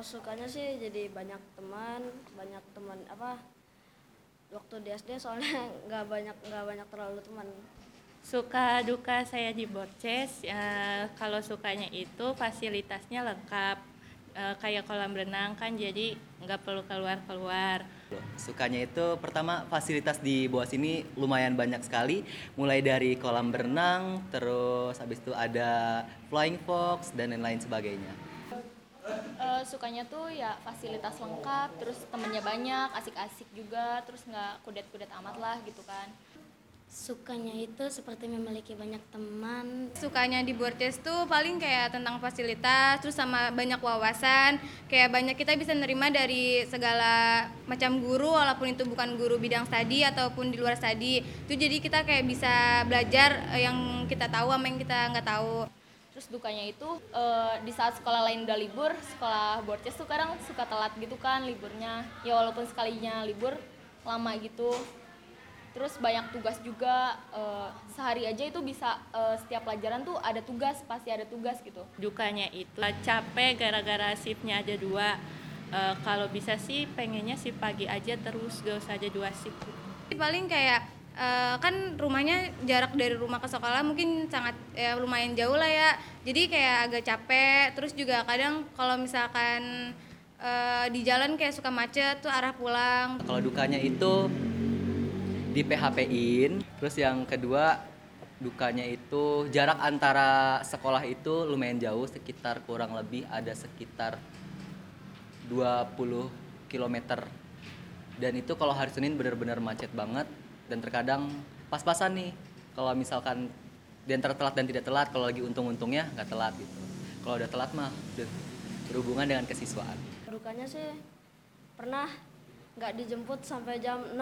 Kalau sukanya sih jadi banyak teman, banyak teman apa? Waktu di SD soalnya nggak banyak nggak banyak terlalu teman. Suka duka saya di Borces, eh, kalau sukanya itu fasilitasnya lengkap, Eh, kayak kolam renang kan jadi nggak perlu keluar-keluar. Sukanya itu pertama fasilitas di bawah sini lumayan banyak sekali, mulai dari kolam berenang, terus habis itu ada flying fox dan lain-lain sebagainya. Eh, sukanya tuh ya fasilitas lengkap, terus temennya banyak, asik-asik juga, terus nggak kudet-kudet amat lah gitu kan. Sukanya itu seperti memiliki banyak teman. sukanya di Borces tuh paling kayak tentang fasilitas terus sama banyak wawasan kayak banyak kita bisa nerima dari segala macam guru walaupun itu bukan guru bidang studi ataupun di luar studi itu jadi kita kayak bisa belajar eh, yang kita tahu sama yang kita nggak tahu Terus dukanya itu eh, di saat sekolah lain udah libur, sekolah Borces tuh kadang suka telat gitu kan liburnya. Ya walaupun sekalinya libur lama gitu. Terus banyak tugas juga eh, sehari aja itu bisa eh, setiap pelajaran tuh ada tugas, pasti ada tugas gitu. Dukanya itu capek gara-gara shiftnya ada dua. Eh, kalau bisa sih pengennya sih pagi aja terus gak usah ada dua shift. paling kayak eh, kan rumahnya jarak dari rumah ke sekolah mungkin sangat ya, lumayan jauh lah ya. Jadi kayak agak capek. Terus juga kadang kalau misalkan eh, di jalan kayak suka macet tuh arah pulang. Kalau dukanya itu di PHP-in, terus yang kedua dukanya itu jarak antara sekolah itu lumayan jauh, sekitar kurang lebih ada sekitar 20 km. Dan itu kalau hari Senin benar-benar macet banget dan terkadang pas-pasan nih. Kalau misalkan di antara telat dan tidak telat, kalau lagi untung-untungnya nggak telat gitu. Kalau udah telat mah udah berhubungan dengan kesiswaan. Dukanya sih pernah nggak dijemput sampai jam 6